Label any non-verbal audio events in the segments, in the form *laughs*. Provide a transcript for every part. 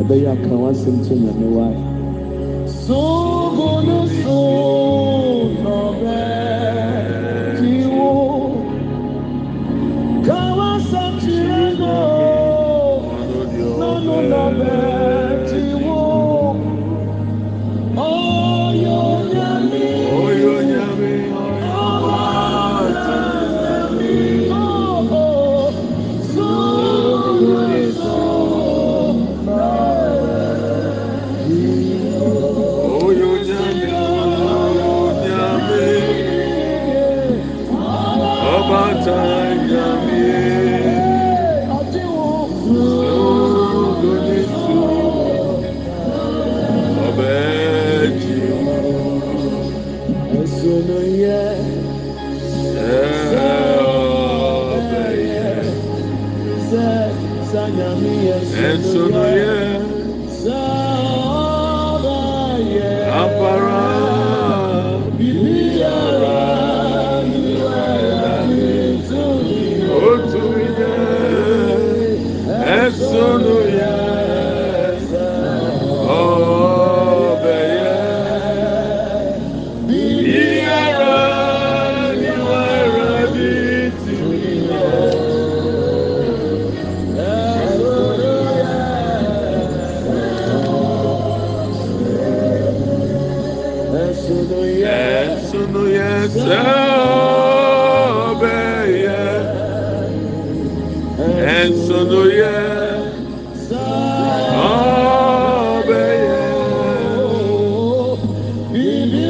ɛbɛyɛ aka wasɛm to nyame wae Rẹ̀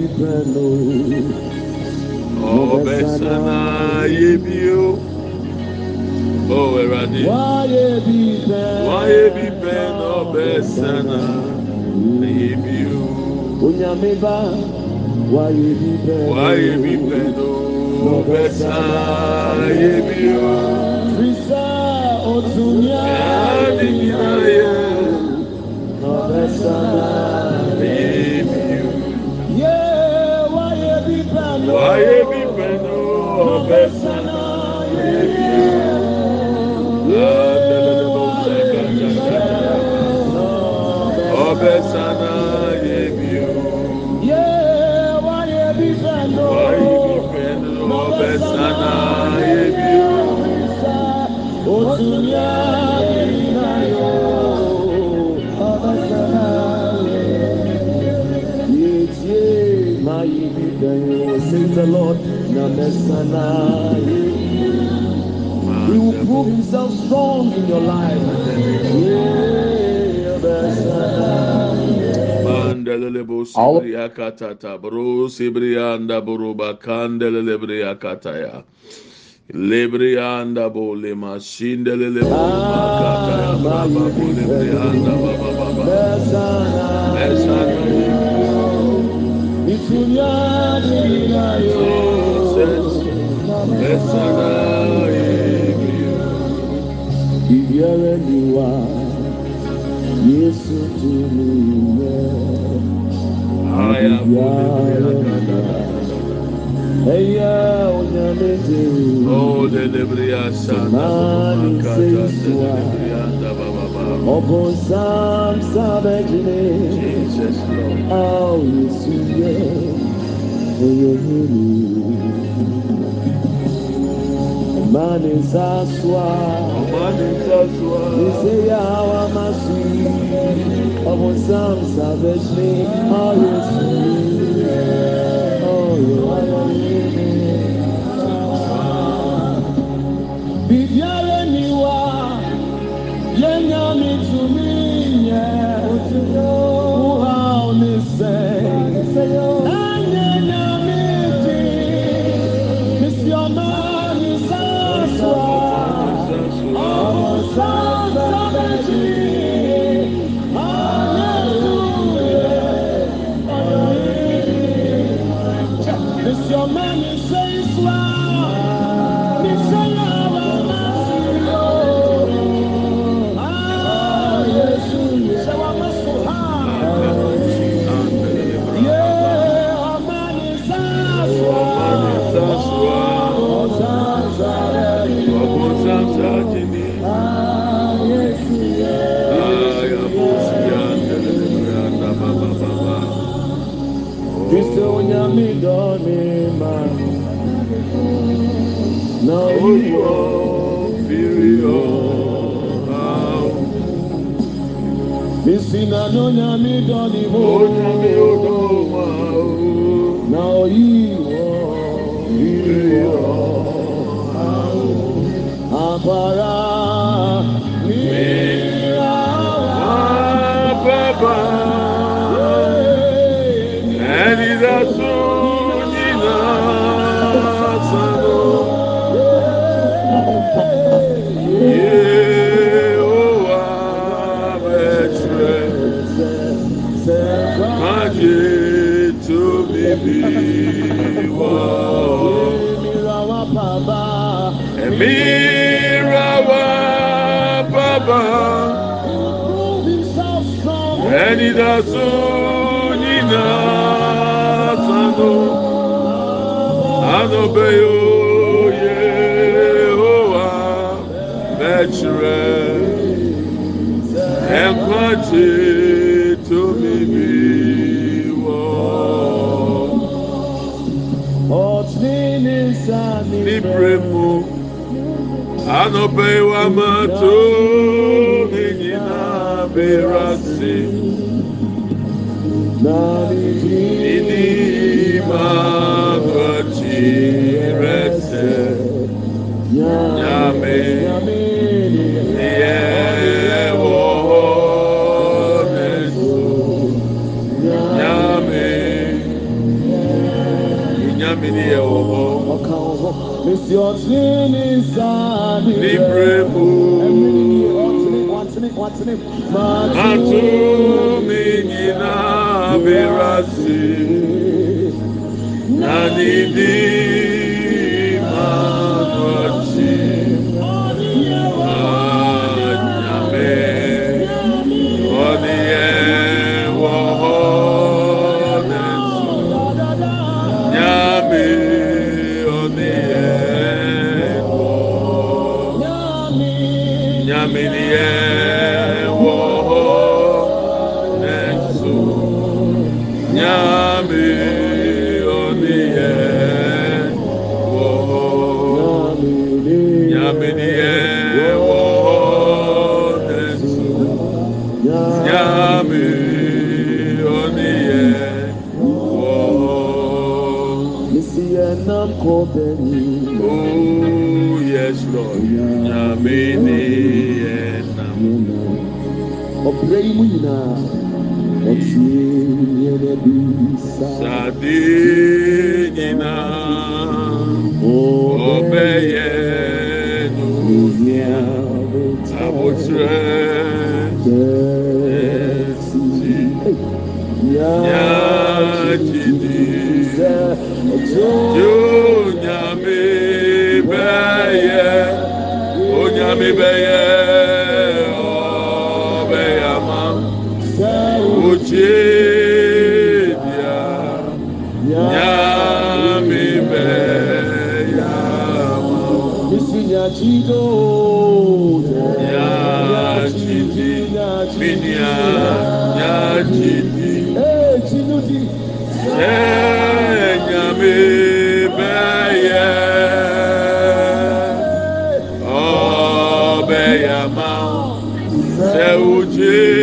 ìbẹ̀lò. ọbẹ̀ sànà ayé bí ó. Owurade. Wáyé bí bẹ́ẹ̀. Wáyé bí bẹ́ẹ̀ náà bẹ́ẹ̀ sẹ́nà. Ayé bí ó. Onyàmé bá wáyé bí bẹ́ẹ̀. Wáyé bí bẹ́ẹ̀ náà bẹ́ẹ̀ sẹ́nà. Ayé bí ó. Fisa otunya. Ẹ̀ẹ́dì ní ayé. Náà bẹ́ẹ̀ sẹ́nà. Why you be friend, oh, best the Lord. He will prove himself strong in your life. Yeah, Mẹ́sánná. Mandelele bo sibriya katata bro sibriya anda bro bakandelele briya kataya Ìyẹ́rẹ́niwá Yéṣu tó ní ìyẹ́ ìyáyẹ́niwá Ẹ̀yà ònyàmẹ́tẹ̀rù Ó lẹ́lẹ́bìrì àṣà náà ló máa ń kájà lẹ́lẹ́bìrì àṣà. Ọ̀bùn sám sábẹ́ jìnnì. Jesus Lord A ò lè sùn yẹ. Oyè mímu. Mani sasua. Amani taswa Ìṣe yà wá máa sùn. Ọ̀bùn sám sábẹ́ jìnnì. A ò lè sùn yẹ. Oyè iri wɔ apara Idasunina sanu anobeyo Yehowa mechire ekwati tumibi wo. Nibremu anobeyo amatu ninyina beras. Libre pour. Antony, Antony, Antony. mirasi na didi. nyina ɔtie nyɛnɛbisa sade nyina. É o dia.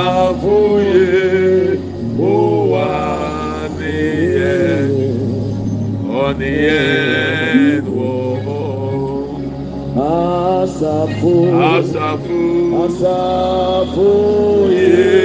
Kafuye Uwamiye Oniyen Wo Asafu Asafu Asafu Ye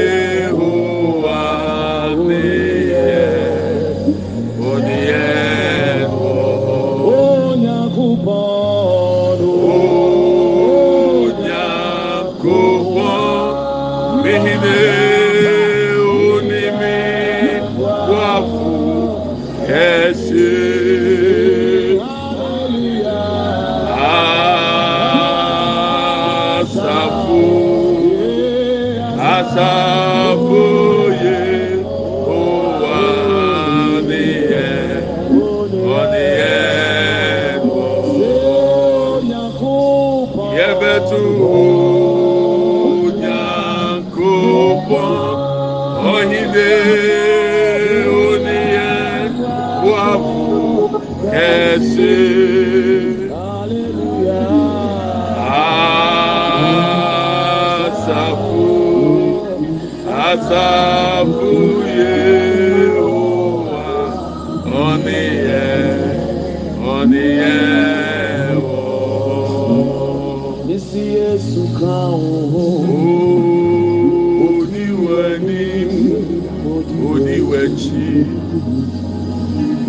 Ode Oniye Wafu Kese Asafu. Asafu.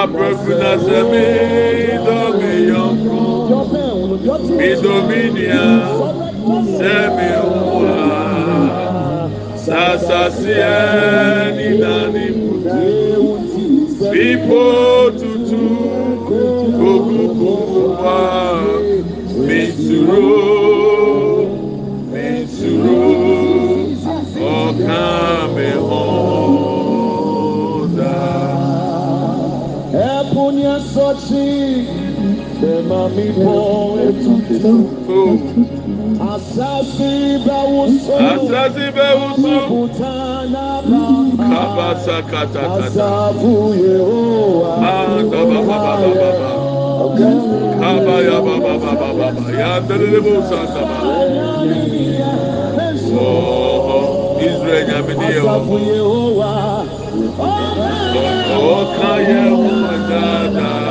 aprokuna sɛ medɔ me yɔnko medɔ me nua sɛ me ho a sasaseɛ ninane mutu bipo tutu kokuku wa mesuro bẹ̀rẹ̀ mi ètùtù. Oh. Asasi bẹ̀wò sọ. Asasi bẹ̀wò sọ. Òkúta náà bá a. Kabasa katakata. Asafu Yehowa. Ah, baba baba baba baba. Kaba ya baba baba baba. Ya ndelele bo santa ba. Oh, Israel nyamini ye Asafu. Yehowa. Ọka yẹ wo dada. Israel nyamini ye wo. Kaba ya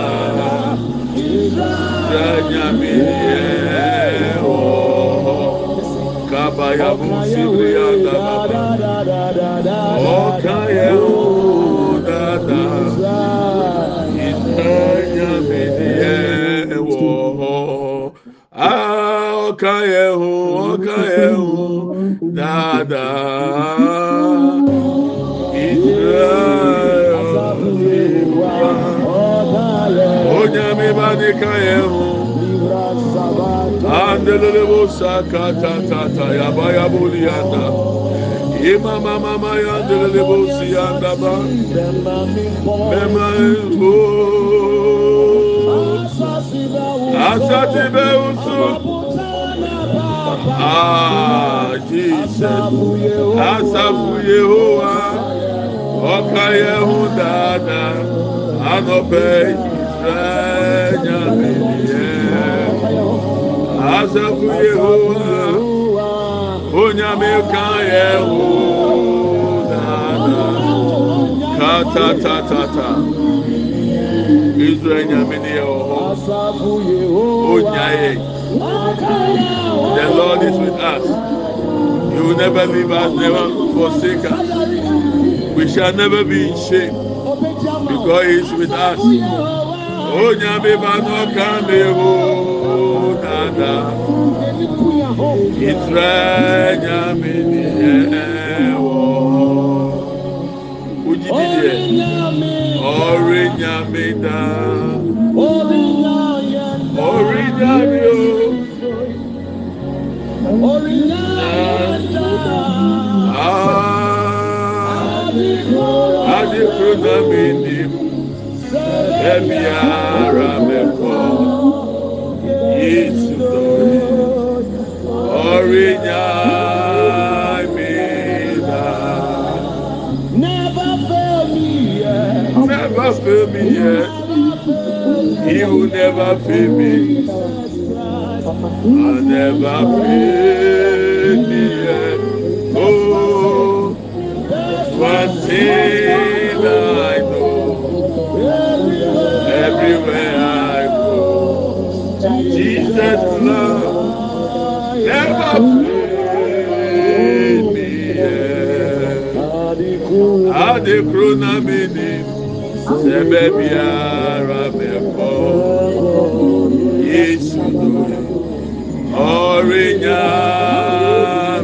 Kabaya Musibriya Dababa. Oh, Kaya. Imani Kayehu Andelebo Saka Tata Yabaya Bulianda Ima Mama Maya Andelebo Sianda Ba Mema Asati Beusu Ah, Jesus. Asafu Yehoah ọkà yẹn hù dáadáa anọbẹ yìí rẹ. Israel. The Lord is with us. He will never leave us, never forsake us. We shall never be in shame because He is with us. onyame ba n'ọka mewo nana israel nyame ni ẹwọ ojibide ọrẹ nyame da ọrẹ nyame o. Adikuru na mi ni ebi ara mẹkọ Yesu tọrẹ ọrìnyà mi dá. Never fail me yet. Never fail me yet. He will never fail me. I never fail me yet. Oh, one thing I know. everywhere I go. Jesus love never failed me yet. Ade krona mi ni sebe biara meko. Yesu lori orinya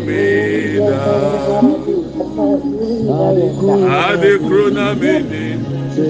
mi da. Ade krona mi ni.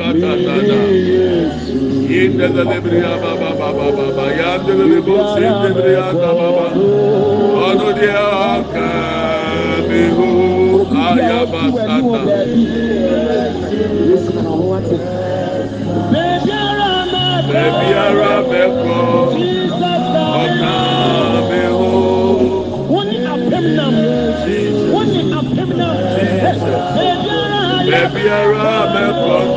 katatata yindelelebriya bababababa yandelelebo sindebriya tababa ɔnudiya kamihu ayabasata. Bẹ̀bí ara mẹ́kọ̀ ọ̀tá mi hó. Wọ́n ní àpẹ́m náà. Wọ́n ní àpẹ́m náà. Bẹ̀bí ara mẹ́kọ̀.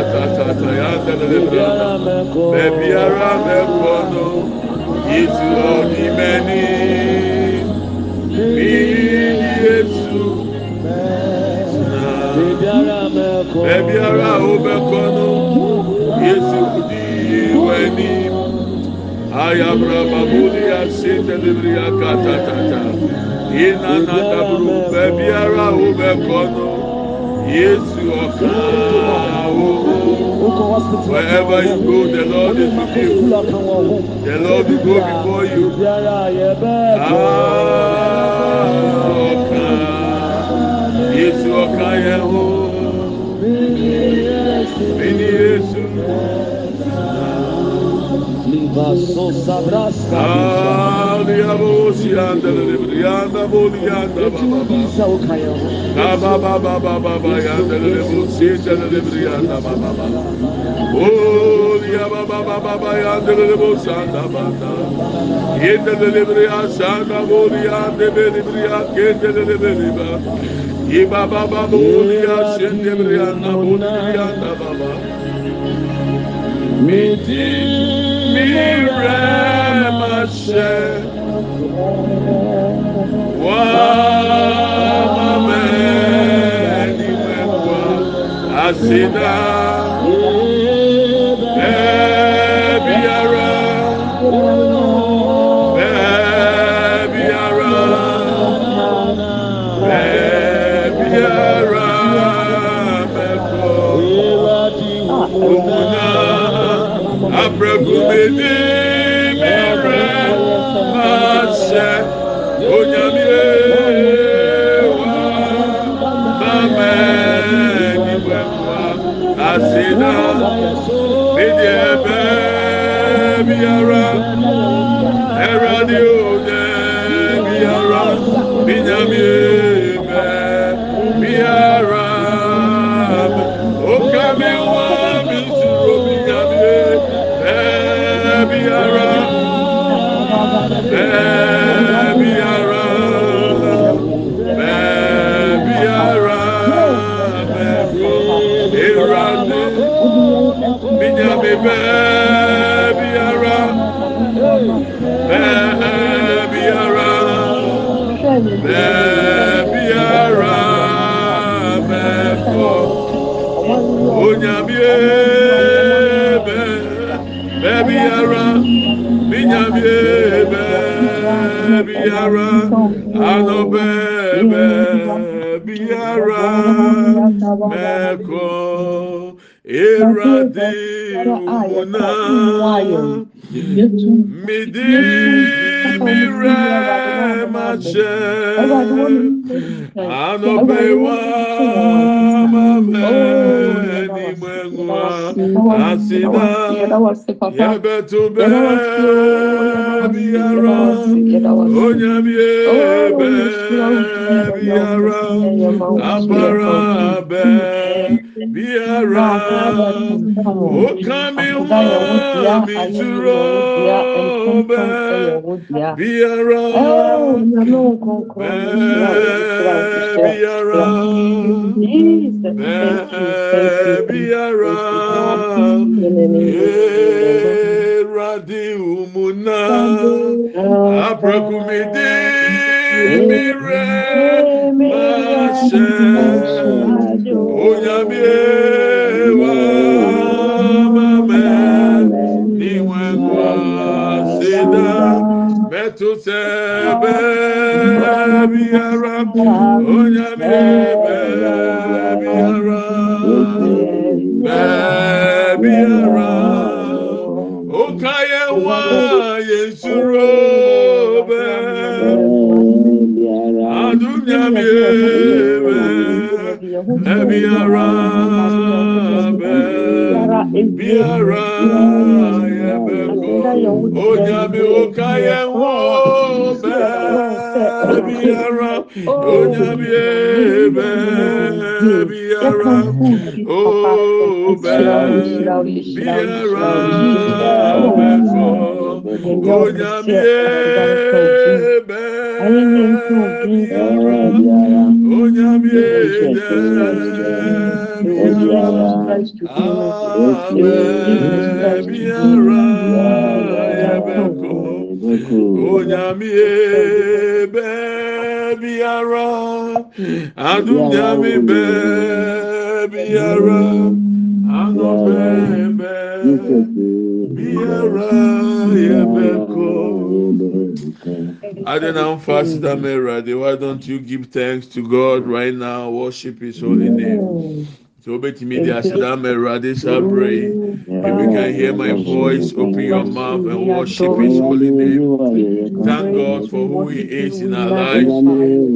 atatata ya telebra bebiara mekono itu onimeni miyi yesu bebiara omekono yesu diweni ayabra babuli ase telebri akatatata inana daburu bebiara awo. Wherever you go, the Lord is with you. The Lord will go before you. Ah. Yesu ọkan yẹ ho. Beni ya bo si anda le anda bo anda ba ba ba ya ba ba ba ba ba ba anda le bo si anda le le ya anda ba ba ba o ya ba ba ba ba ba ya anda le bo sa anda ba ta ye anda le le ya sa anda bo li anda be le ya ke anda le. asina bẹẹbiara bẹẹbiara bẹẹbiara mẹkọ òmùnà abẹgùnmẹdì mẹrẹ máa ṣẹ. Biara baabiara baabiara baabiara oh, eh, mɛkɔ onyamie eh, bɛ baabiara binyamie baabiara anɔ bɛɛbɛ biara mɛkɔ eradi. nyinaa mede merɛ makyɛ anɔpɛwa mamɛnim angua asida yɛbɛto bɛ biara onyamie bɛ biara abara abẹ biara ó ká mi wá mi dúró bẹ biara bẹ biara bẹ biara eradi umuna abrakumi dee. mire mahyɛ onyame wa mamɛ niwɛnkwa seda bɛto sɛ bɛbiara onyame bɛbiara bɛbiara o ka yɛ wa yɛ nsuro biara bɛ biara yɛ bɛ kɔ onyame oka yɛ wɔ bɛ biara onyame bɛ biara o bɛ biara bɛ kɔ onyame bɛ. Onyamie bẹ biara adunyami bẹ biara anọfẹ bẹ Adenamfa Sister Mary, why don't you give thanks to God right now? Worship His holy name. So obetumi di aseda mẹwurade sabre if you can hear my voice open your mouth and worship his holy name. Thank God for who he is in our lives.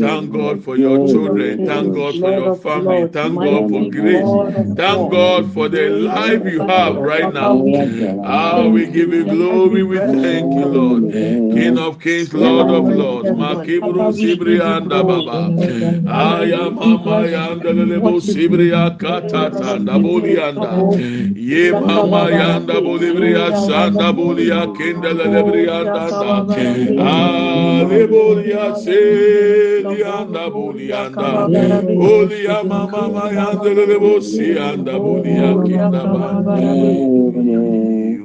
Thank God for your children. Thank God for your family. Thank God for grace. Thank God for the life you have right now. Ah we give you glory. We thank you Lord. King of kings Lord of lords. Makibru sibri anda baba. Aya mama yanda lelebo sibri aka tata ndaboli anda Mayanda Bolivria, Santa Bolia, Kindle Lebria, Data, Alebolia, Sedianda Bolianda, Olia Mama Mayanda Lebosia, and Bolia Kindaba.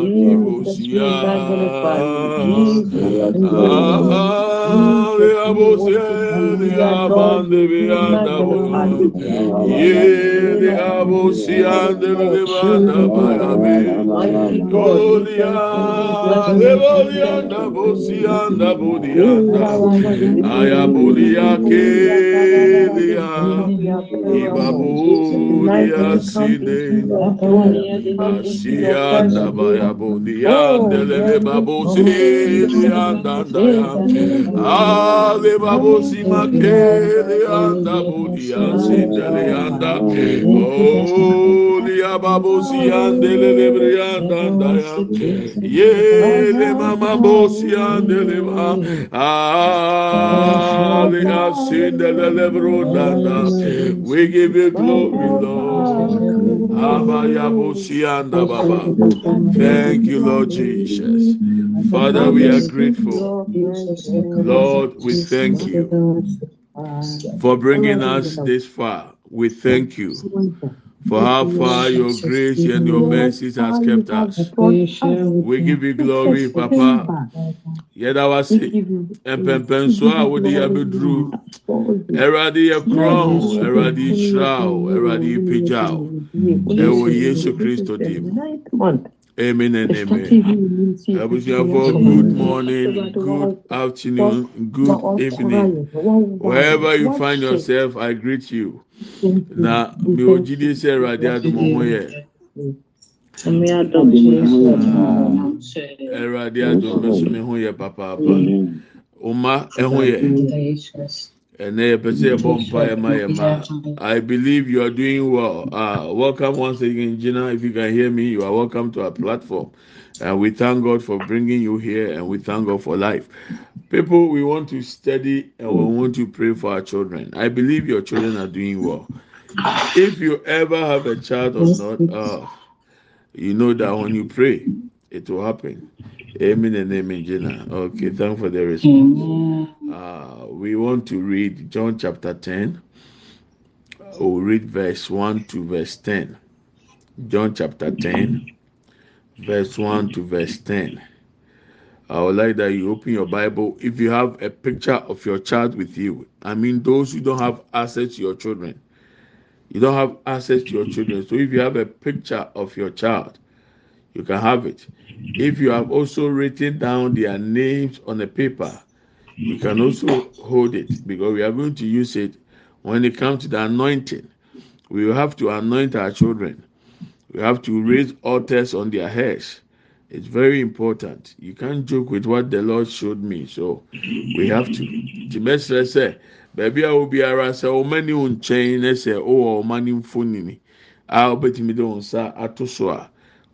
Abosia, Abosia, Abande Bianda, Ye, Abosia, Devanda, Bayabe, Golia, Devolia, Abosia, Abodianda, Ayabodia, Kay. Ibabuya Sine, Asia Dabaya Bunia, Delele Babu Sine, Dandaya, Ale Babu Simake, Anda Bunia, Sindele Anda, Olia Babu Sian, Delele Brian, Dandaya, Yele Mama Bosian, Delema, Ale Asindele Brodana, we give you glory lord. Baba. Thank you lord jesus. Father we are grateful. Lord we thank you for bringing us this far. We thank you for how far your grace and your mercies has kept us. We give you glory, Papa. Yẹ́dá wá sí ẹ̀pẹ̀mpẹ̀nso a wòde yà bẹ dúró. Ẹ̀rọ̀adé yẹ kúrọ̀n, ẹ̀rọ̀adé ìṣúra o, ẹ̀rọ̀adé ìpèjà o. Ẹ̀wọ̀ Yéṣu Kristo dì mú. Amen and amen. Abusuafo, good morning, good afternoon, good evening. Wherever you find yourself, I greet you. Na mi ò jí dé sẹ́ ẹ̀rọ adé àdùnmọ̀ mọ́ yẹ. Ẹ̀rọ adé àdùnmọ̀ mẹ́sùn mi hó yẹ pàpàpà. Ọma ẹ̀hó yẹ. I believe you are doing well. Uh, welcome once again, Gina. If you can hear me, you are welcome to our platform. And we thank God for bringing you here and we thank God for life. People, we want to study and we want to pray for our children. I believe your children are doing well. If you ever have a child or not, uh, you know that when you pray, it will happen. Amen and amen, Gina. Okay, thank for the response. Uh, we want to read John chapter 10. We'll read verse 1 to verse 10. John chapter 10, verse 1 to verse 10. I would like that you open your Bible. If you have a picture of your child with you, I mean, those who don't have access to your children, you don't have access to your children. So if you have a picture of your child, you can have it. If you have also written down their names on a paper, you can also hold it because we are going to use it when it comes to the anointing. We have to anoint our children. We have to raise altars on their heads. It's very important. You can't joke with what the Lord showed me. So we have to. Timesre sɛ baabi a obiara sɛ ɔma ni wo nkyɛn na sɛ ɔwɔ ɔma ni mfonini a ɔbɛtumi de wɔn nsa ato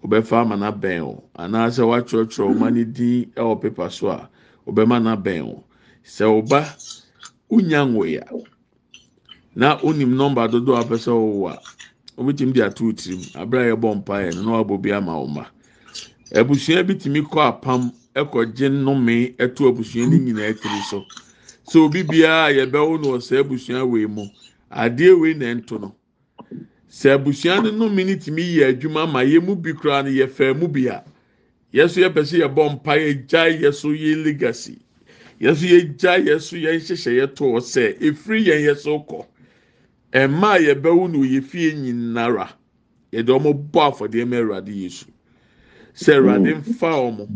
wobɛfa ama no abɛn wo anaasɛ woakyerɛkyerɛ woma no din wɔ pepa so a wobɛma no abɛn wo sɛ woba wonya nwoe a na wonim nɔmba dodoɔ a pɛ sɛ wowo a wobɛtumi de ato tirim. Aberɛ a yɛbɔ mpaeɛ no na wabɔ bi ama wo ma abusua bitumi kɔ apam kɔgye nnome to abusua no nyinaa tiri so. Sɛ obi biara yɛbɛwo no wɔ saa abusua wei mu adeɛ wei na ɛnto no. Sɛ abusua no nnome no tumi yɛ adwuma ma yɛ mu bi koraa no yɛfɛ mu bi a yɛso yɛpɛ sɛ yɛbɔ mpa yɛ gya yɛso yɛ legacy. Yɛso yɛ gya yɛso yɛn hyehyɛ yɛ to hɔ sɛ efiri yɛn yɛso kɔ. Ɛmaa yɛbɛwo no yɛ fie nyinara. Yɛde wɔn bɔ afɔdeɛ ma awurade yesu. Sɛ awurade nfa wɔn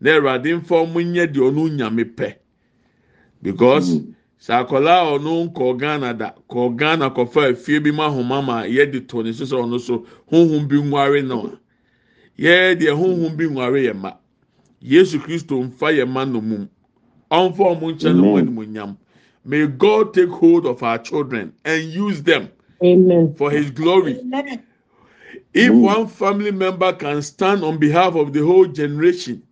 na awurade nfa wɔn nyɛ deɛ ɔno nyame pɛ. Because sɛ akwadaa a ɔno nkɔ ghana da kɔ ghana kɔfa efie bi mu ahoma ma yɛde to ne so sɛ ɔno so honhom bi nware no a yɛyɛ deɛ honhom bi nware yɛ ma. Yesu kristo nfa yɛ ma no mu ɔnfa wɔn nkyɛn no wɔn animonyam may god take hold of our children and use them Amen. for his glory. If one family member can stand on behalf of the whole generation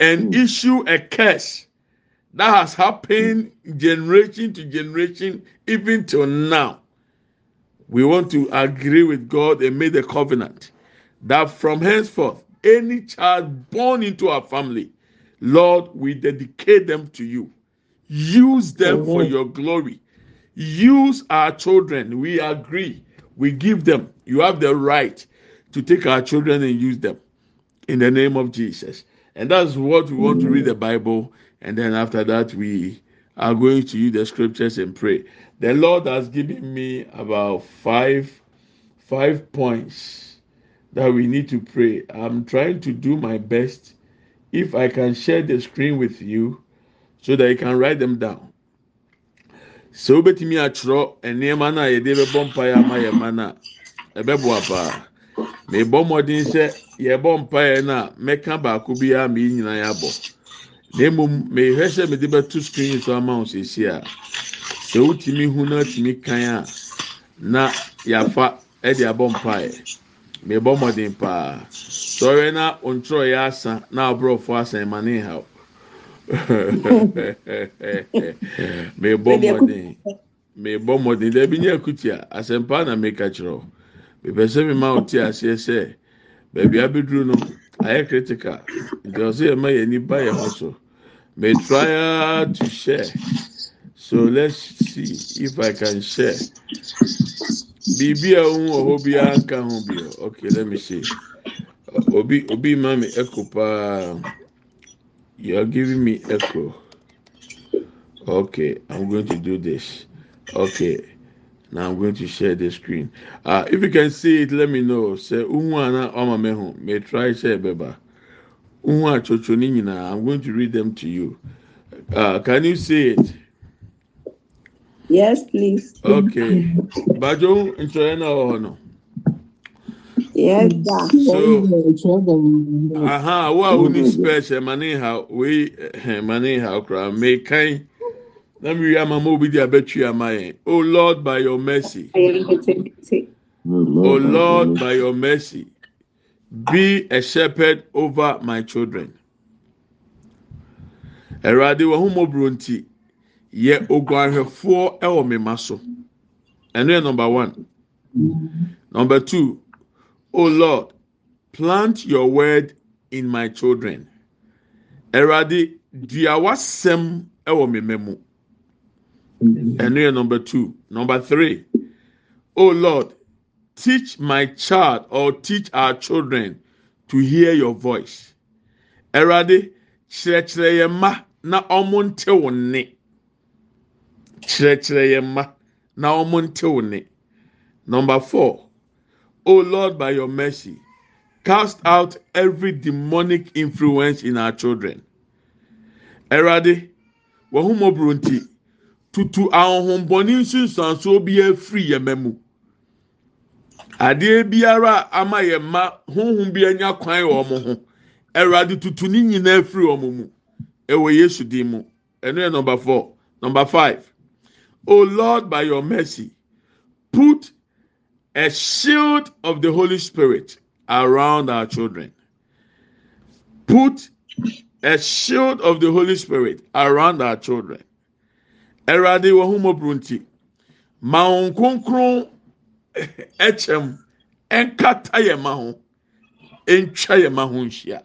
and hmm. issue a curse that has happened generation to generation, even till now, we want to agree with God and make the covenant that from henceforth, any child born into our family, Lord, we dedicate them to you. Use them for your glory. Use our children. We agree. We give them. You have the right to take our children and use them in the name of Jesus. And that's what we want to read the Bible. And then after that, we are going to use the scriptures and pray. The Lord has given me about five five points that we need to pray. I'm trying to do my best. If I can share the screen with you so that you can write them down. sɛ wobɛtumi atwerɛ nneɛma no a yɛde bɛbɔ mpaeɛ ama yɛn ma no a ɛbɛboa paa mebɔ mmɔden sɛ yɛbɔ mpaeɛ no a mɛka baako biara ma yi nyinaa yɛabɔ na mmom mehwɛ sɛ mede bɛto screen so ama wo seesie a sɛ wotumi hu na atumi kan a na yɛafa de abɔ mpaeɛ. Mebɔ mmɔden paa. Sɔre na ntwerɛ yɛ asa na aborɔfo asa ma ne nhaw *laughs* mebɔ mmɔden. Mebɔ mmɔden. Dɛbi nye akutia asɛmpa na meka kyerɛ mepɛ sɛ mema wo te aseɛ sɛ baabi abɛduru no ayɛ critical. Nti ɔsɛ yɛma yɛn ani ba yɛn ho so may try to share. So let's see if i can share. Biribi a ohun wɔ hɔ biara nka ho bi okay let me see. Obi obi ma mi echo paa. You are giving me echo. Okay i'm going to do this. Okay Now I'm going to share the screen. Uh, if you can see it, let me know. Say unwana oma May try share beba nhu atwotwo ne nyinaa i'm going to read them to you uh, can you see it. yes please. okay bajo ntwere na ọhụrụ no. yes da. so aha awo a oni spech we, eh, eh, ha wei emane ha okra mekan na mmiri ama ma obi di abetwi ama yẹn lord by your mercy Oh lord by your mercy be a shepherd over my children awurade wɔn ho mɔburo nti yɛ oguanhwɛfoɔ ɛwɔ me ma so ɛno yɛ number one number two oh lord plant your word in my children awurade dua wasɛm ɛwɔ me mɛ mu. And here number two. Number three. Oh Lord, teach my child or teach our children to hear your voice. Erade, kyerɛkyerɛ yɛn mma na wɔn nte wo nne. Kyerɛkyerɛ na wɔn nte wo nne. Number four. Oh Lord, by your mercy, cast out every demonic influence in our children. Erade, wɔn ho mɔburo nti. tutu ahohombɔne nsunsuansoɔ bi afiri yɛn mma mu adeɛ biara ama yɛn mma honhom bi anya kwan wɔ wɔn ho. Awurade tutu ne nyinaa afiri wɔn mu. Ɛwɔ yesu din mu. Ɛno yɛ number four. Number five. O lord by your mercy put a shield of the holy spirit around our children. Put a shield of the holy spirit around our children. Awurade wɔ ho mɔburu nti ma wɔn kronkron *laughs* ɛkyɛm ɛnkata yɛn ma ho. Ɛntwa yɛn ma ho nhyia.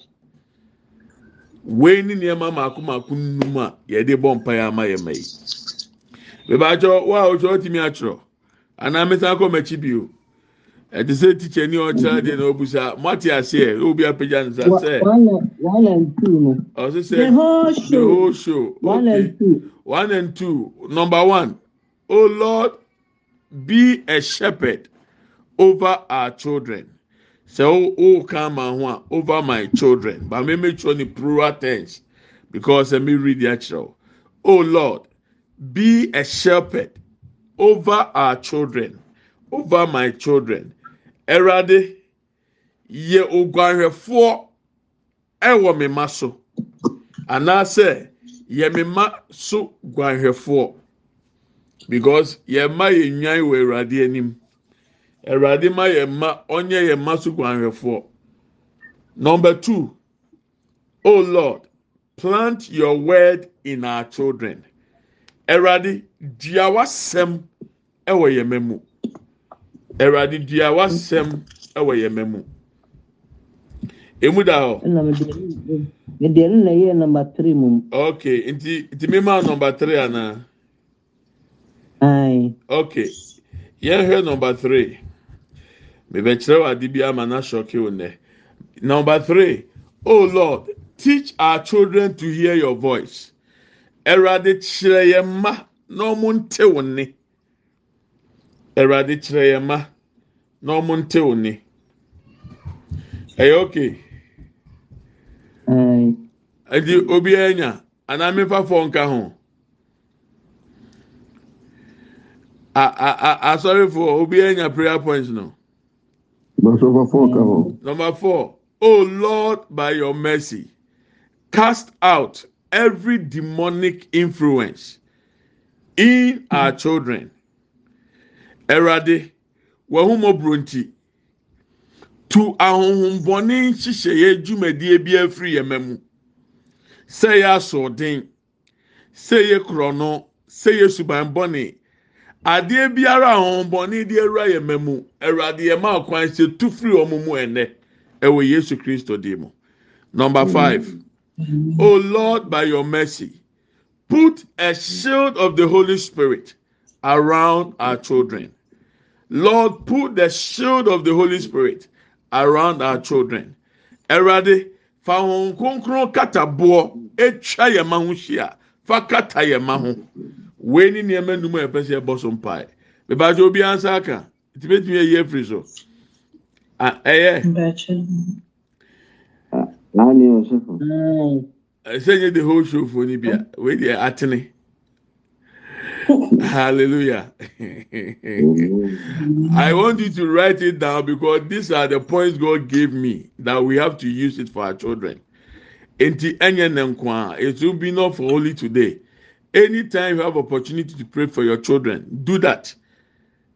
Wei ne nneɛma mako mako num a yɛde bɔ mpaeɛ ama yɛn ma yi. Bebaatɔ wo a otwa otimi atwerɛ anaa mesan kɔ m'akyi bio. Ɛte sɛ tikya ni ɔkyerɛ deɛ na obusa moate aseɛ obi apagya nsa sɛ ɔsɛ sɛ the whole show. Okay. one and two. Number one. Oh lord be a shepherd over our children. Sɛ o o kan ma ho a over my children. But me make sure ni plural tense because let me read the actual oh lord be a shepherd over our children over my children. Awurade yɛ oguanhwɛfoɔ ɛwɔ me ma so anaasɛ yɛ me ma so guanhwɛfoɔ because yɛn mma yɛ nwan wɔ Awurade anim Awurade ma yɛn mma ɔnyɛ yɛn mma so guanhwɛfoɔ number two oh lord plant your word in our children Awurade dua wasɛm ɛwɔ yɛn mma mu. awurade dua wasɛm ɛwɔ yɛn mɛ mu emu da hɔ. mede ɛno na ɛyɛ number three mu. okay nti nti mi maa number three ana. Ayi. okay yɛn hwɛ number three. Mebɛkyerɛ wɔ ade bi ama na sɔke wo nɛ number three. Oh lord teach our children to hear your voice. Awurade kyerɛ yɛn mma na wɔn nte wo nne. awurade kyerɛ yɛn ma na wɔn nte wo ni ɛyɛ oke ɛdi obiara nya. Anaa mefa fɔ nka ho a a a asɔrefo obiara nya prayer point no. Number four, oh Lord, by your mercy, cast out every demonic influence in our children. Awurade wahumɔburo nti tu ahohombɔne nhyehyɛeɛ dwumadie bi afiri yɛn mu sɛ yɛ asoɔden sɛ yɛ korɔno sɛ yɛ subanbɔne adeɛ biara ahohombɔne de awura yɛn mu awurade yɛn ma kwan sɛ tu firi wɔn mu ɛnɛ ɛwɔ yesu kristo di mu number five oh lord by your mercy put a shield of the holy spirit around our children. Lord, put the shield of the Holy Spirit around our children. Erade, fa wɔn kronkron kataboɔ etwa yɛn ma ho hyia, fa kata yɛn ma ho. Wei ni nneɛma num a yɛpɛ sɛ yɛbɔ so mpae. bíbájú obi ansa aka tìmẹ́tìmí ẹ̀yẹ efiri so ẹ̀yẹ. ẹsẹ̀ nyẹ the whole show fún ni bíà wẹ́ẹ́ di atene *laughs* hallelujah I want you to write it down because these are the points God gave me that we have to use it for our children. Enti enye nenkwa. It will be not for only today. Anytime you have opportunity to pray for your children, do that.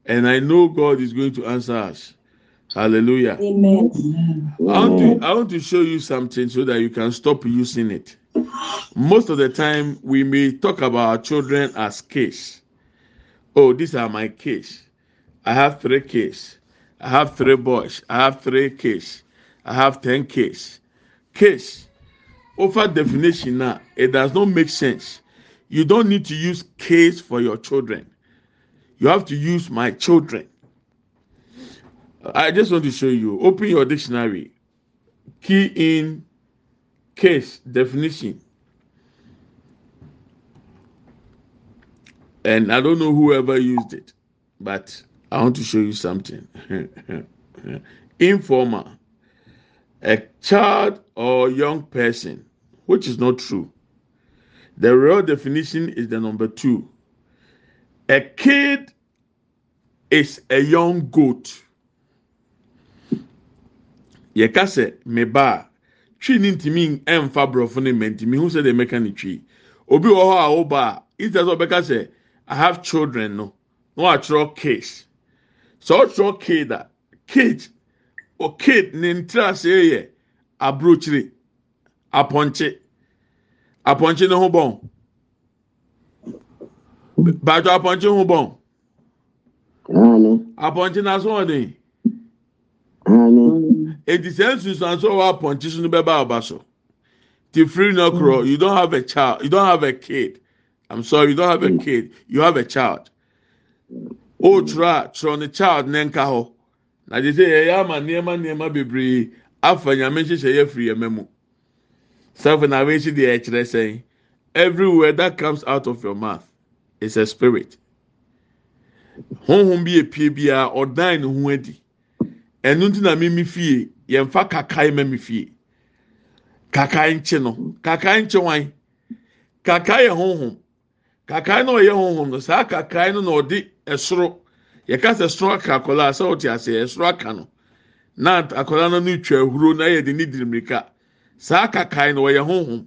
And I know God is going to answer us. Hallelujah. Amen. I want, to, I want to show you something so that you can stop using it. Most of the time, we may talk about our children as kids. Oh, these are my kids. I have three kids. I have three boys. I have three kids. I have ten kids. Kids. Over definition now, it does not make sense. You don't need to use case for your children. You have to use my children. I just want to show you. Open your dictionary. Key in case definition. And I don't know whoever used it, but I want to show you something. *laughs* Informer. A child or young person, which is not true. The real definition is the number two. A kid is a young goat. yɛka sɛ me ba a twi ne ntumi ɛnfa borɔfo ne mɛ ntumi hu sɛ deɛ mɛka ne obi wɔ hɔ a ɔba a instead sɛ ɔbɛka i have children no na watwerɛ case sɛ ɔtwerɛ kid a kid o kid ne ntira ase yɛ aburokyire apɔnkye apɔnkye ne ho bɔn bàtɔ apɔnkye ho bɔn apɔnkye n'aso ɔden eti sɛ nsunsuanso wɔ apɔnkye so no bɛba ɔba so. Ti firi no korɔ you don't have a child you don't have a kid. I'm sorry you don't have a kid you have a child. O twerɛ a twerɛ ne child ne nka hɔ. Na de sɛ yɛyɛ ama nneɛma nneɛma bebree afa nyame nhyehyɛ yɛ firi yɛn mu awɛnkyi deɛ ɛkyerɛ sɛn every word that comes out of your mouth is a spirit. Honhom bi epie biara ɔdan ne ho adi. Ɛnu ti na mímí fie yɛnfa kakae ma mi fie. Kakae nkye no kakae nkye wan. Kakae yɛ honhom kakae na ɔyɛ honhom no saa kakae no na ɔde ɛsoro yɛka sɛ soro aka akɔla sɛ ɔte ase ɛsoro aka no. Na akɔla no no twa ahuro na yɛ de ne diri mirika saa kakae no ɔyɛ honhom.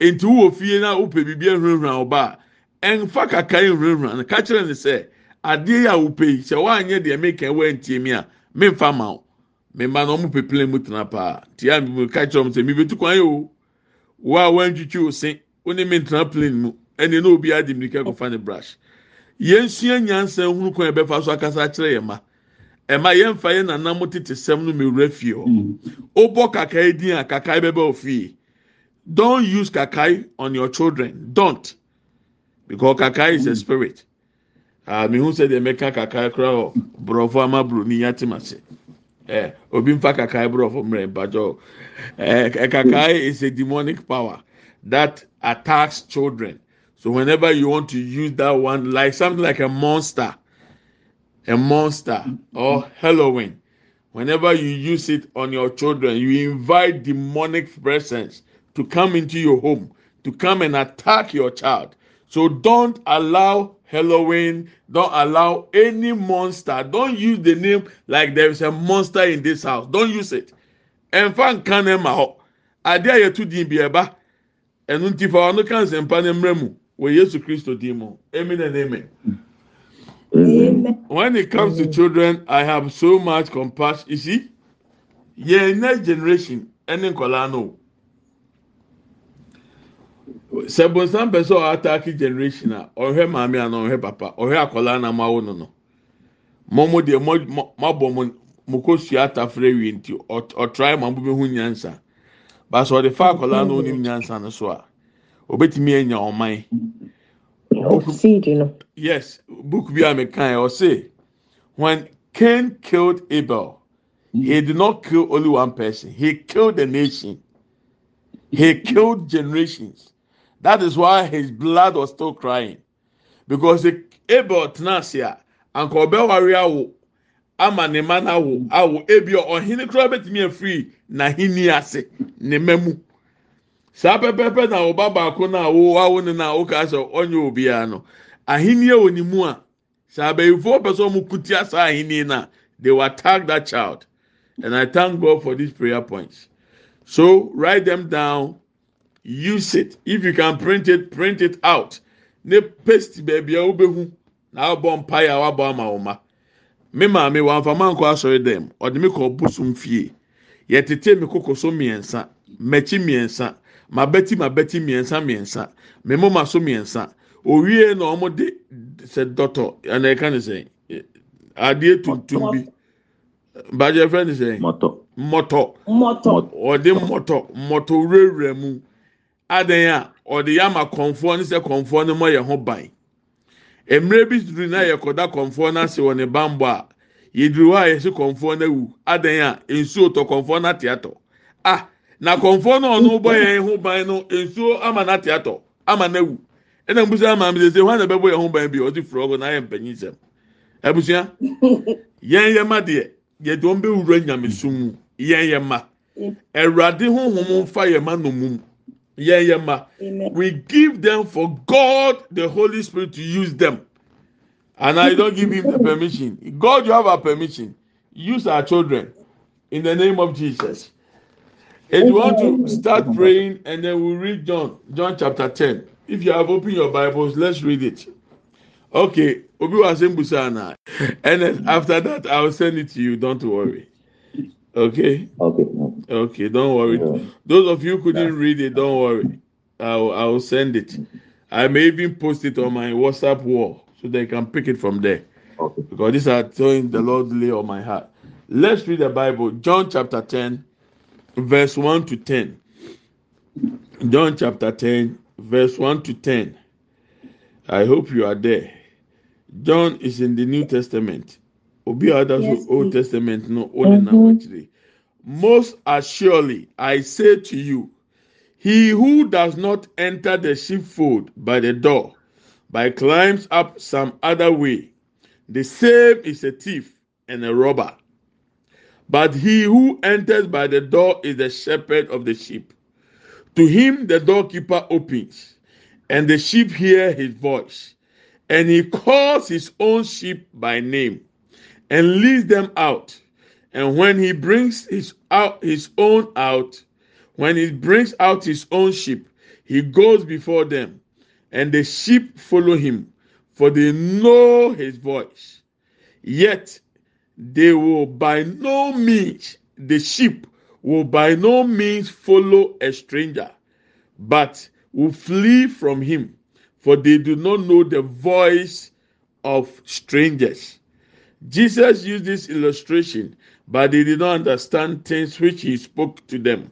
Nti wɔ fie na wopɛ biribi ahurahura ɔba a ɛnfa kakae nhurahura no. Kakyere ne sɛ adeɛ yi a wopɛ yi sɛ wɔanyɛ deɛ meka wɔ ntie mi a memfa ma wo. Memma na ɔmo pepele mu tena paa. Tia mi ka kyerɛ ɔmo sɛ mibetu kwan yi o. Wo a wɔntwitwi o se wo mi ntena plane mu ɛne na obi adi mirika kɔfa ne brush. Yɛn sua nyansa hunu kwan yɛ bɛfa so akasa akyerɛ yɛn ma ɛma yɛn fa yɛn nanam tete sɛm no mewura fie hɔ. Ɔbɔ kakae din a kakae bɛbɛ ofie don't use kakae on your children. Don't. Because kakae is a spirit. Ah mihu sɛ deɛ mɛka kakae kora wɔ borɔfo ama buroni yate ma se ɛ obi nfa kakae borɔfo mmerɛ mpadzɔ ɛ kakae is a demonic power that attacks children. So whenever you want to use that one like something like a monster a monster or Halloween whenever you use it on your children you invite demonic presence to come into your home to come and attack your child so don't allow Halloween. Don't allow any monster. Don't use the name like there is a monster in this house. Don't use it. Ẹnfa nkan na ma hɔ. Ade a yɛtu din bi ɛba. Ɛnu nti fa ɔno kan nsɛmpa ne mmerɛ mu Yesu Kristo din. Amen and amen. Amen. When it comes to children, I have so much compassion. You see, yɛn next generation ɛne nkɔlaa no. sɛ bonsam pɛ sɛ ɔataaki generation a ɔhwɛ maame ana ɔhwɛ papa ɔhwɛ akwadaa na mo awo no no mo mo deɛ mo mo mo mo mo kɔ sua atafere wie nti ɔtrae mo abo bɛhu nyansa baasa ɔde fa akwadaa na onim nyansa no so a obetumi anya ɔman Seed, you know. yes book bi a mekan yɛ ɔse when Cain killed Abel mm. he did not kill only one person he killed the nation he killed generations. That is why his blood was still crying. Because the Abel tenasia, anka ɔbɛware awo ama ne ma n'awo awo ebi ɔhene koraa bɛtumi afiri n'ahenni ase ne saa pɛpɛpɛ na ɔba baako na awo awo ne na ɔka sɛ ɔnyɛ obiara no ahenni wɔ ne mu a saa abɛyifoɔ pɛ sɛ ɔmo kutia saa ahenni na they will attack that child. And i thank god for these prayer points. So write them down. Use it. If you can print it print it out. Ne paste baabi a wobɛhu na abɔ mpaeɛ a wabɔ ama wɔn ma. Me maame wamfama nkɔ asɔre dɛm. Ɔde mi kɔ bosom fie. Yɛtete mi koko so mmiɛnsa mɛkyi mmiɛnsa mabɛti mabɛti mmiɛnsa mmiɛnsa mɛmoma so mmiɛnsa owie na wɔn de sɛ dɔtɔ ɛna ɛka ne sɛ adeɛ tuntum bi bàjẹ́ fẹ́ ne sɛ Mɔtɔ. Mmɔtɔ. ɔde mmɔtɔ mmɔtɔ wurawura mu. Adan a ɔde yama kɔnfoɔ ne sɛ kɔnfoɔ no mo yɛ ho ban mmerɛ bi duru na yɛ kɔda kɔnfoɔ no ase wɔ ne bambɔ a yɛduru hɔ a yɛsi kɔnfoɔ no awu adan a nsuo tɔ kɔnfoɔ no ate atɔ ah na kɔnfoɔ no ɔno bɔ yɛn ho ban no nsuo ama no ate atɔ ama no awu ɛna mbusa ama mi sɛ hwan na bɛbɔ yɛn ho ban bi ɔde fura ɔgɔ na ayɛ mpanyin sɛm. Abusua *laughs* yɛn yɛ ma deɛ yɛde wɔn bɛwura nyamesum mu. Yɛn yɛ ma. Awurade honhom fa yɛn ma nomum yɛn yɛ ma. We give them for god the holy spirit to use them. And i don't give him the permission. God you have our permission. Use our children. In the name of jesus if you want to start praying and then we read john john chapter 10 if you have opened your bibles let's read it. Okay obi wa se mbusa na and then after that i will send it to you don't worry. Okay? Okay. okay don't worry. Those of you who couldn't read it don't worry. I'll i'll send it. I may even post it on my whatsapp wall so they can pick it from there. Okay. because these are things the lord lay on my heart. Let's read the bible john chapter 10 verse 1 to 10 john chapter 10 verse 1 to 10 i hope you are there. John is in the new testament. Obi ɔda Yes, old testament no ɔne nam akyire most assuredly i say to you he who does not enter the sheepfold by the door but climbs up some other way the same is a thief and a robber but he who enters by the door is the shepherd of the sheep. To him the doorkeeper opens and the sheep hear his voice. And he calls his own sheep by name and leads them out. And when he brings his out his own out when he brings out his own sheep he goes before them and the sheep follow him for they know his voice. Yet they will by no means the sheep will by no means follow a stranger but will flee from him for they do not know the voice of strangers. Jesus used this illustration but they did not understand things which he spoke to them.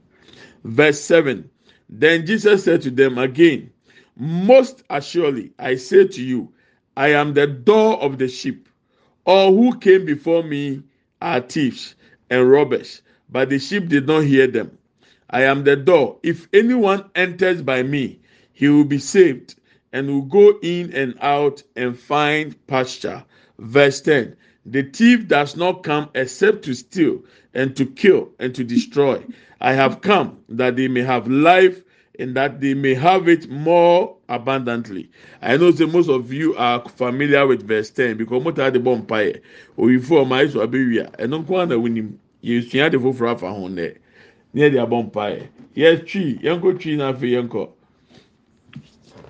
Verse 7 then jesus said to them again most assuredly i say to you i am the door of the sheep all who came before me are thieves and robbers, but the sheep did not hear them. I am the door. If anyone enters by me, he will be saved and will go in and out and find pasture. Verse 10 The thief does not come except to steal and to kill and to destroy. I have come that they may have life In that they may have it more abundantly. I know that most of you are familiar with verse 10 because mo ta de bɔ mpaeɛ oyifo ɔma ayi so abewia ɛno nko ara na wonim yɛsua de foforɔ afa ho nɛ ne yɛde abɔ mpaeɛ tree. yɛnkɔ twi na afei yɛnkɔ.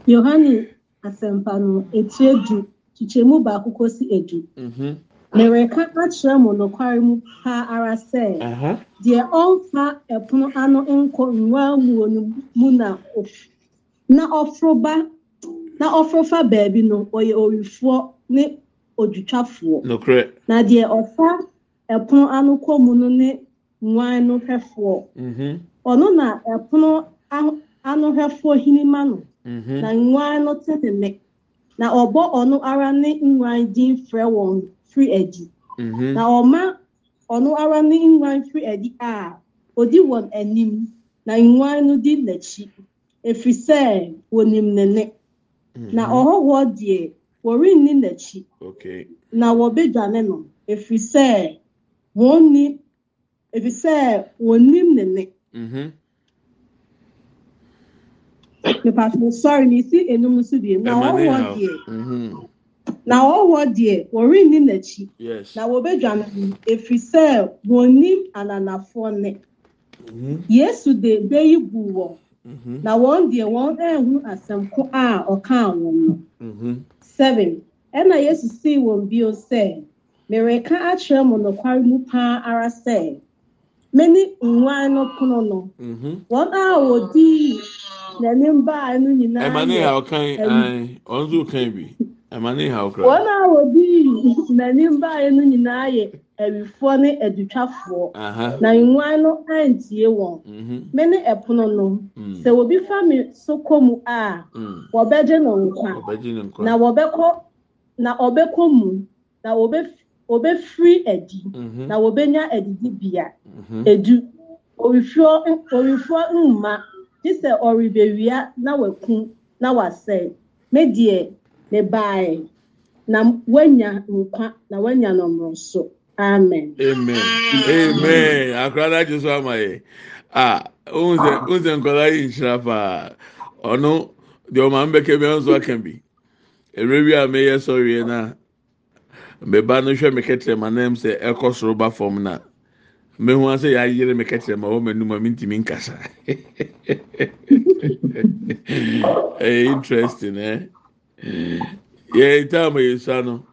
yohane asɛmpa no etu edu kyikyɛmu baako kɔsi edu. Mhm. Mmerɛka akyerɛ mo nokware mu paa ara sɛ deɛ ɔmfa ɛpono ano nkɔ nwaa muo no mu na na ɔforo ba na ɔforo fa baabi no ɔyɛ owifoɔ ne odwitwafoɔ. Na deɛ ɔfa ɛpono ano kɔ mu no ne nwaan no hwɛfoɔ. Mhm. Ɔno na ɛpono ano hwɛfoɔ hinima no. Mhm. Na nwaan no te ne na ɔbɔ ɔno ara ne nwaan din frɛ wɔn mfiri adi mm-hmm. na ɔma ɔno ara ne nwan mfiri adi a odi wɔn anim na nwan no di n'akyi. Efiri sɛ wɔnim n'ani mm-hmm. na ɔhɔhoɔ deɛ wɔrenni n'akyi. Na wɔbɛdwane no efiri sɛ wɔnni efiri sɛ wɔnim n'ani. Mm-hmm. Nipa sori na esi enum nso bi na ɔhɔhoɔ deɛ. Na ɔwɔ deɛ wɔrenni n'akyi na wɔbɛdwane no ɛfiri sɛ wɔnnim ananafoɔ ne mhm yesu de bɛyi gu wɔn mhm na wɔn deɛ wɔn ɛnhu asɛmko a ɔkaa wɔn no seven ɛna yesu sii wɔn bio sɛ mereka akyerɛ mo nokware mu paa ara sɛ mene nwan no pono no mhm wɔn a wɔdii n'anim baa no nyinaa ɛma ne yɛ haw kan ɛyi. ɛn ɔno nso kan bi. Wɔn a wɔdii n'anim baa no nyinaa yɛ awifoɔ ne adutwafoɔ na nwan no antie wɔn mhm. Mene ɛpono no sɛ obi fa me so kɔ mu a mm. wɔbɛgye no nkwa. Ne na wɔbɛkɔ na ɔbɛkɔ mu. Na wɔbɛ wɔbɛfiri adi na wɔbɛnya adidibea edu owifoɔ owifoɔ mma gye sɛ ɔrebɛwia na waku na wasɛe me deɛ n'ebe anyị na wenya nkwa na wenya nọ m nso. Amen. amen. Amen. Akwara jesu amaghị a ụzọ ụzọ nkwara yi nhyira paa ọnụ dị ọma mbekebe nso aka bi erewi a meyɛ sɔrɔ na. Mbeba no hwɛ mekɛtɛrɛ ma nam sɛ ɛkɔ soro ba fam na. Mehu ase yɛ ayere mekɛtɛrɛ ma wɔn anum a mintimi nkasa. *laughs* Eh, interesting. Eh? Yɛ ntaama yɛ sua no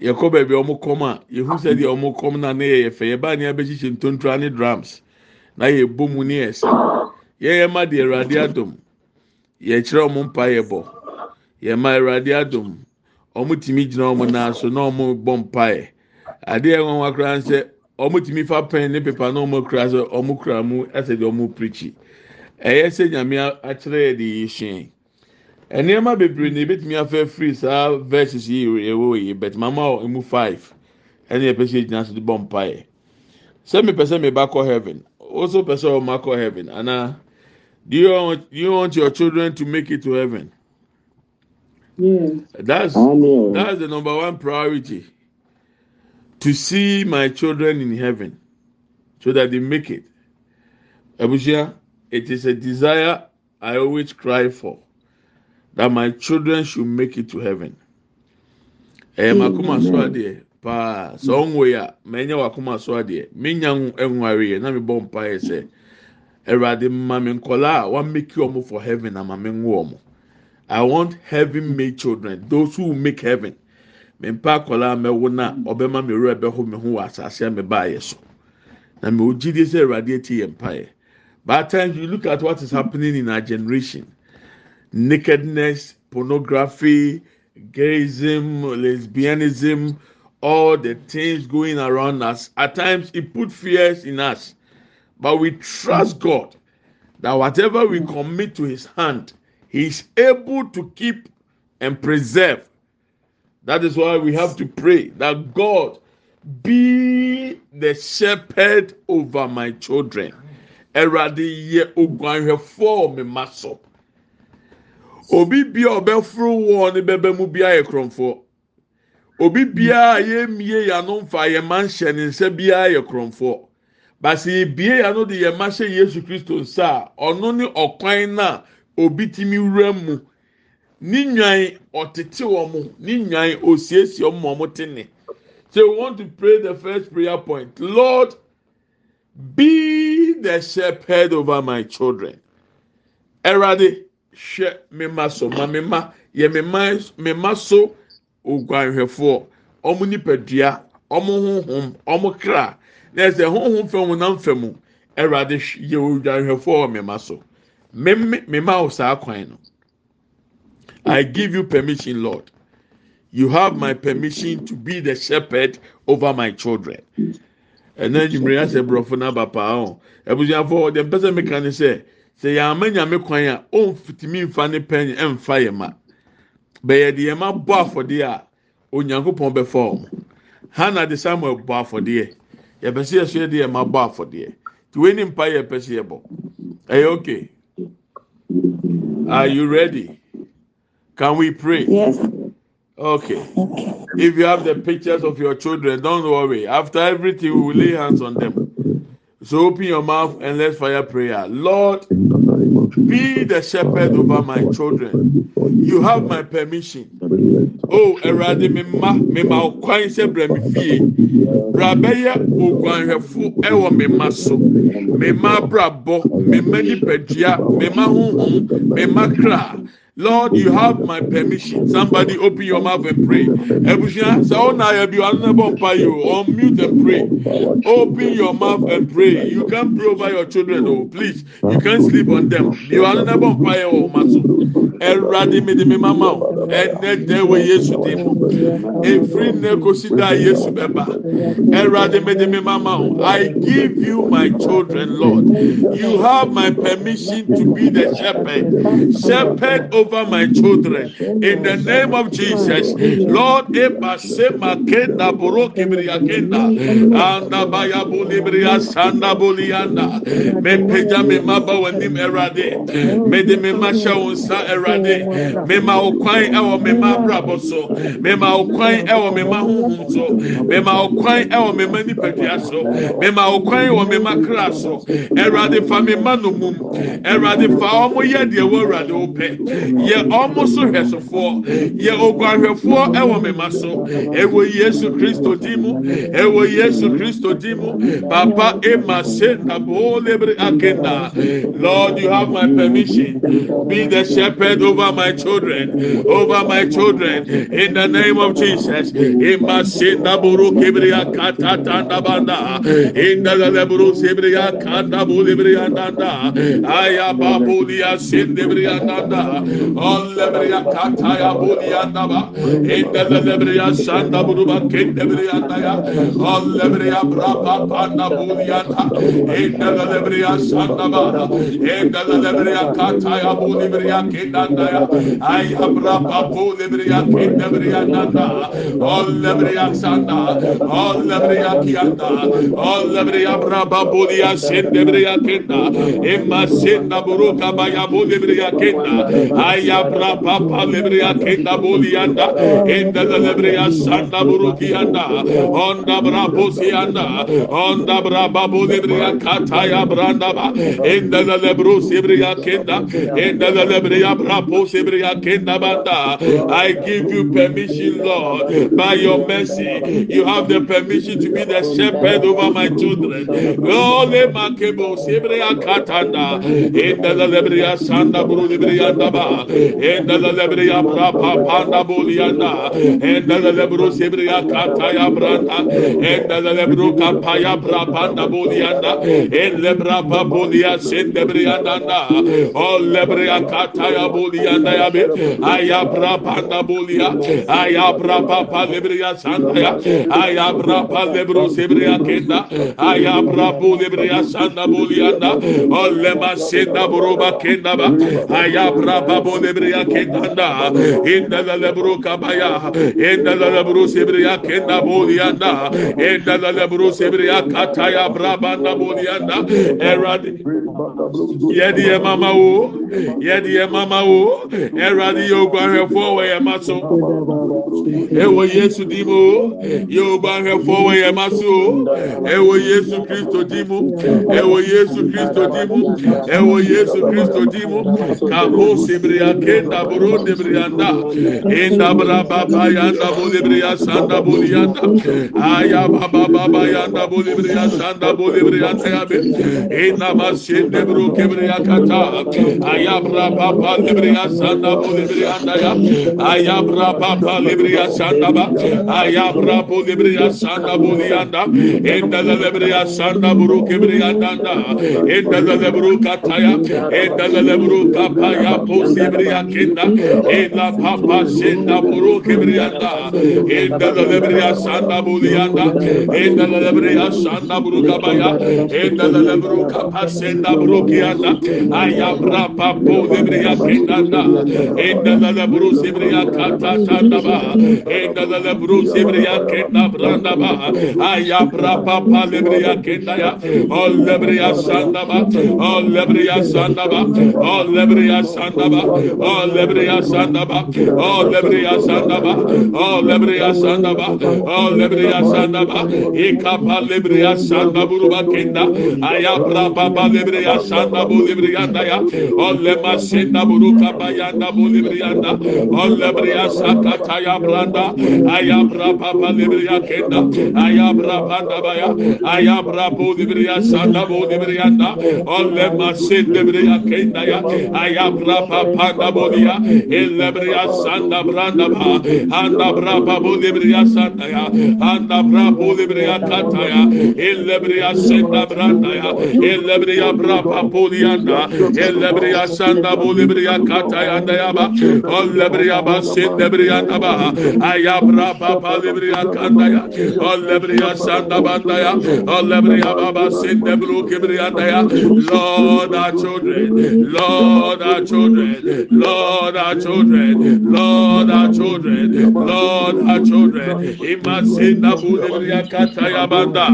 yɛkɔ baabi a wɔn kɔm a yɛhu sɛ deɛ wɔn kɔm na ne yɛ fɛ. Yɛbaa ne abɛhyehyɛ ntontora ne drums na yɛbɔ mu ne yɛsɛ yɛyɛ ma deɛ awurade adom. Yɛkyerɛ wɔn mpa yɛ bɔ yɛma awurade adom. Wɔn tumi gyina wɔn nan so na wɔn bɔ mpaeɛ. Adeɛ ɛwɔn wa koraa sɛ wɔn tumi fa pɛn ne pepa na wɔn kura sɛ wɔn kura mu ɛsɛ deɛ wɔn pirikyi ɛyɛ sɛ nyame akyerɛ yɛ de yɛhyɛn nneɛma bebree na ebetumi afɛ firi saa verses yi ɛwɔ yi but mama wɔ emu five. Ɛna yɛpɛ sɛ egyina so de bɔ mpaeɛ. Sɛ mepɛ sɛ meba kɔ heaven also pɛ sɛ ɔmo akɔ heaven. Ana do you want do you want your children to make it to heaven? Yes. that's that's the number one priority. To see my children in heaven so that they make it. Abusua it is a desire i always cry for that my children should make it to heaven. Ɛyɛ makoma so adeɛ paa sɛ ɔnwo yi a mɛnyɛ wakoma so adeɛ menya nware yɛ na mi bɔ mpa yɛ sɛ ɛwurade mma mi nkɔla a wameki ɔmo for heaven ama mi nwo i want heaven made children those who make heaven. Mpa akɔla a mɛwo na ɔbɛma mi wura bɛho mi ho wɔ asase a mi ba yɛ so. Na mi ò gyidie sɛ ɛwurade eti yɛ mpa yɛ but at times you look at what is happening in our generation. Nakedness pornography gayism lesbianism all the things going around us. At times it put fears in us. But we trust god that whatever we commit to his hand he is able to keep and preserve. That is why we have to pray that god be the shepherd over my children. Ẹwurade yɛ oguanhwɛfoɔ mi ma so obi bia ɔbɛforo wɔn ne bɛbɛ mu bia yɛ korɔmfoɔ obi bia yɛmie yano nfa yɛn ma nhyɛ ne nsa bia yɛ korɔmfoɔ basi ebie yano de yɛn ma hyɛ yesu kristo nsa a ɔno ne ɔkwan na obi timi wura mu. Ne nwan ɔtete wɔn ne nwan osiesie wɔn a wɔte ne. So we want to pray the first prayer point. Lord be the shepherd over my children. Ẹwurade. Hwɛ me ma so ma me ma yɛ me ma me ma so oguanhwɛfoɔ. Ɔmo nipadua ɔmo honhom ɔmo kra. Na ɛsɛ honhom fɛm nam fɛm ɛwurade yɛ oguanhwɛfoɔ wɔ me ma so. Me me me ma saa kwan no. I give you permission lord. You have my permission to be the shepherd over my children. Ɛnna enyimire asɛ borɔfo n'aba paa o. Ebusuafo ɔdɛ mpɛsɛ meka ne sɛ sɛ yàmɛ nyame kwan a ɔnfitimi nfa ne pɛn ɛnfa yɛ ma. Bɛyɛ de yɛ ma bɔ afɔdeɛ a onyankopɔn bɛfa wɔn hana de samuel bɔ afɔdeɛ. Yɛpɛsɛ yɛ so yɛ de yɛ ma bɔ afɔdeɛ. Tiwɛ ni mpa yɛ pɛsɛ yɛ bɔ ɛyɛ okay are you ready? Can we pray? Yes. Okay. If you have the pictures of your children, don't worry. After everything, we will lay hands on them. So open your mouth and let's fire prayer. Lord, be the shepherd over my children. You have my permission. Oh, Erade me ma me ma kwan sɛ brɛ me fie. Bra bɛyɛ oguanhwɛfo ɛwɔ me ma so. Me ma brabɔ, me ma nipadua, me ma honhom, me kra. Lord, you have my permission. Somebody open your mouth and pray. Sɛ ɔna ayɛ bi ɔno na bɔ mpa yi unmute and pray. Open your mouth and pray. You can't pray over your children o, please. You can't sleep on them. Bi ɔno na bɔ mpa yi Ɛwurade mi di mi ma ma o, ɛnɛ dɛ wɔ Yesu di mu. Efiri ne kosi da Yesu bɛba. Ɛwurade mi di mi ma ma o. I give you my children, Lord. You have my permission to be the shepherd. Shepherd over my children. In the name of Jesus, Lord, Eba Sema Kenda Boro Kibriya Kenda, Anda Baya Bulibriya Sanda Bulianda, Me Peja Me Maba Wanim Erade, Me de Me Masha Unsa Erade, Me Ma Okwan Ewa Me Ma Brabo so, Me Ma Okwan Ewa Me Ma Huhum so, Me Ma Okwan Ewa Me Ma Nipadia so, Me Ma Okwan Ewa Me Ma Kra so, Erade Fa Me Ma No Mum, Erade Fa Omo Ye De Wo Erade Ope, Ye Omo So Hwesofoɔ, Ye Oguahwɛfoɔ Ewa Me Ma so, Ewo Yesu Kristo di mu, Ewo Yesu Kristo di mu, Papa Ema Senda Bo Lebre Agenda, Lord, you have my permission, be the shepherd over my children, over my children, in the name of Jesus. Banda, in the Lebru Sibriya Kanda Naba, in the Brapa Panda Buliata, in the Lebriya Sanda Bada, in the Kataya ay abra papu lebriyan kinda briyanda ol lebriyan sanda. Ol lebriyan kiyanda. Ol lebriyan braba buliya sen lebriyan kinda. Emma sen da buruka baya bu lebriyan kinda. Ay abra papa lebriyan kinda buliyanda enda da lebriyan sanda burukiyanda onda brabu siyanda. Onda braba bu lebriyan kataya branda ba enda da lebru sibriyan kinda. Enda da lebriyan I give you permission, Lord, by your mercy. You have the permission to be the shepherd over my children. Lebru Sibriya Kataya bulia dayabe ayabra panda bulia ayabra papa lebria santa ya ayabra pa lebro sebria kenda ayabra bu lebria santa bulia da olle masenda buruba kenda ba ayabra pa bu lebria kenda da inda la lebro kabaya inda la lebro sebria kenda bulia da inda la lebro sebria kataya braba na bulia da eradi yedi mama o yedi mama o yɛ oguahwɛfoɔ wɔ yɛn ma so. Ɛwɔ yesu di mu o oguahwɛfoɔ wɔ yɛn ma so. O yesu kristo di mu ɛwɔ yesu kristo di mu ɛwɔ yesu kristo di mu kabo sibriya kenda boro debriyanda enda bra baba yanda bolibriya sanda boliyanda aya baba baba yanda bolibriya sanda bolibriyanda yabe enda masende bro kebriya kata. Ayabra papa libriya sanda bo libriya daya ayabra papa libriya sanda ba. Ayabra bo libriya sanda bo liyanda enda libriya sanda buru kibriya danda. Enda libru kataya enda libru kapaya bo libriya kinda. Enda papa senda buru kibriya da enda libriya sanda bo liyanda enda libriya sanda buru kabaya enda libru kapasenda buru kiyanda ayabra papa libriya kinda. kanda. Enda la la bru sebriya kata kanda ba. Enda la la bru sebriya kenda branda ba. Aya bra pa pa lebriya kenda ya. O lebriya sanda ba. O lebriya sanda ba. O lebriya sanda ba. O lebriya sanda ba. O lebriya sanda ba. O lebriya sanda ba. O lebriya sanda ba. İkapa lebriya sanda buru ba kenda. Aya bra pa pa lebriya sanda bu lebriya da ya. O lema senda buru kabayanda bulibriyanda olebriya sakata yabranda ayabra papa libriya kenda ayabra panda baya ayabra bulibriya sanda bulibriyanda ole masit libriya kenda ya ayabra papa da buliya elebriya sanda branda ba anda bra papa libriya sanda ya anda bra bulibriya kata ya elebriya senda branda ya elebriya bra papa buliyanda elebriya sanda bulibriya lebriya kata ya anda ya ba ba senda lebriya ba ayabra papa lebriya kanda ya ol lebriya sanda banda ya ol lebriya baba senda bru kebriya ya Lord our children Lord our children Lord our children Lord our children Lord our children. Imasenda bu lebriya kata ya banda.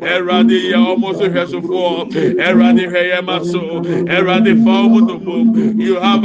Eradi ya almost hwesofo eradi hwe ya maso eradi fa omo you have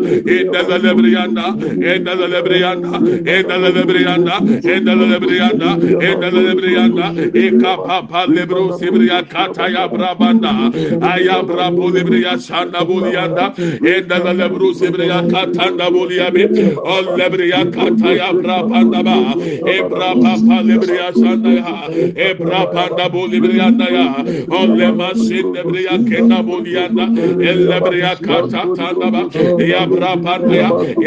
endala lebriyanda endala lebriyanda endala lebriyanda endala lebriyanda endala lebriyanda ekapapa brabanda. Aya brabo lebriya şanda boliyanda endala lebro sibriya katanda boliyabe ol lebriya kataya brabanda ba. Ebrapapa lebriya şanda ya. Ebrapanda bolibriyanda ya. Ol lemasin lebriya kenda boliyanda ellebriya katanda ba. Ya bra parma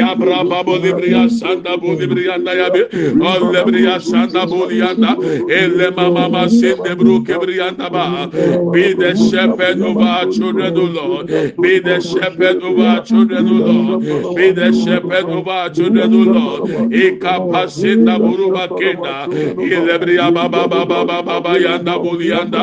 ya bra babo libriya sanda bu libriya da ya bir al libriya sanda bu yanda elle mama ma sin de bru kebriya da ba. Be the shepherd of our children o Lord be the shepherd of our children o Lord be the shepherd of our children o Lord e kapasita buru bakenda e libriya baba baba baba yanda bu yanda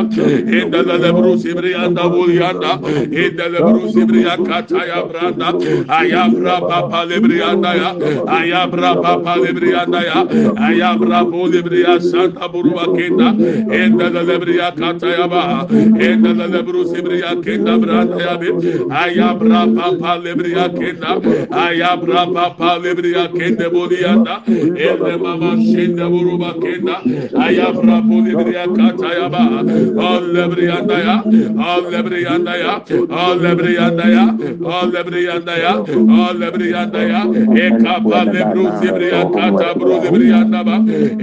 e da da bru sibriya da bu yanda e da da bru sibriya kataya branda ay ayabra papa lebrianda ya. Ayabra papa lebrianda ya. Ayabra bo lebria santa buruba kenda. Enda da lebria kata ya ba. Enda da lebru sebria kenda branda ya be. Ayabra papa lebria kenda. Ayabra papa lebria kenda bolianda. Enda mama shenda buruba kenda. Ayabra bo lebria kata ya ba. Al lebrianda ya. Al lebrianda ya. Al lebrianda ya. Al lebrianda ya alebriyanda ya ekapa lebru zibriya kata bru zibriyanda ba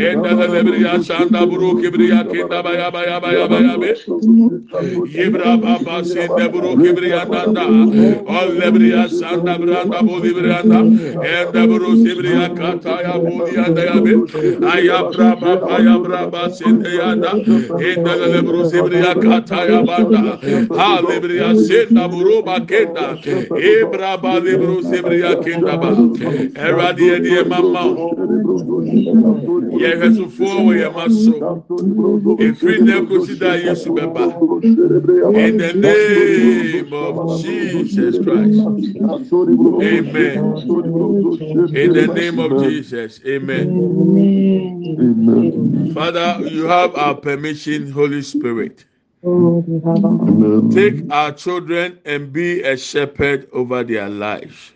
enda lebriya şanda bru kibriya kinda baya baya baya baya be yibra baba sinde bru kibriyanda da alebriya şanda branda bu zibriyanda enda bru zibriya kata ya bu yanda ya be ayabra baba ayabra baba sinde yanda enda lebru zibriya kata ya banda ha lebriya sinde bru bakenda ibra baba lebru sibriya Kendaba, eradi edi mama yɛ hwɛsofoɔ wɔ yɛ ma so. Efiri na yesu bɛba in the name of jesus christ. Amen. In the name of jesus. Amen. Father you have our permission holy spirit take our children and be a shepherd over their lives.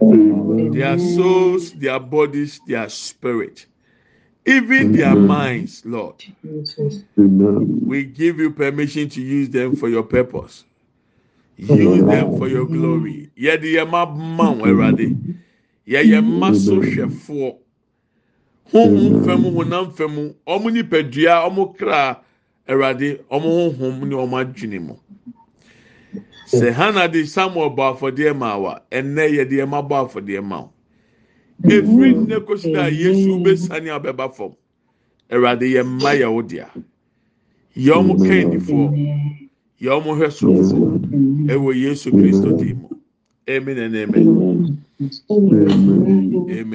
Their souls, their bodies, their spirit, even their minds, Lord. We give you permission to use them for your purpose. Use them for your glory. Yɛde yɛn ma ma wɔn awurade. Yɛyɛ mma so hwɛfoɔ. Honhom fam honam fam ɔmo nipadua ɔmo kra awurade ɔmo honhom ne ɔmo adwene mu. sɛ hana de samuel bɔ afɔdeɛ ma wa ɛnɛ yɛ deɛ ma bɔ afɔdeɛ ma o efiri nnɛ kosi na yesu besani abɛba fam. Awurade yɛ mma yɛ wo dea. Yɛ ɔmo kɛndifoɔ yɛ ɔmo hwɛ sorofo ɛwɔ yesu kristo dim mu. Amen and amen. Amen.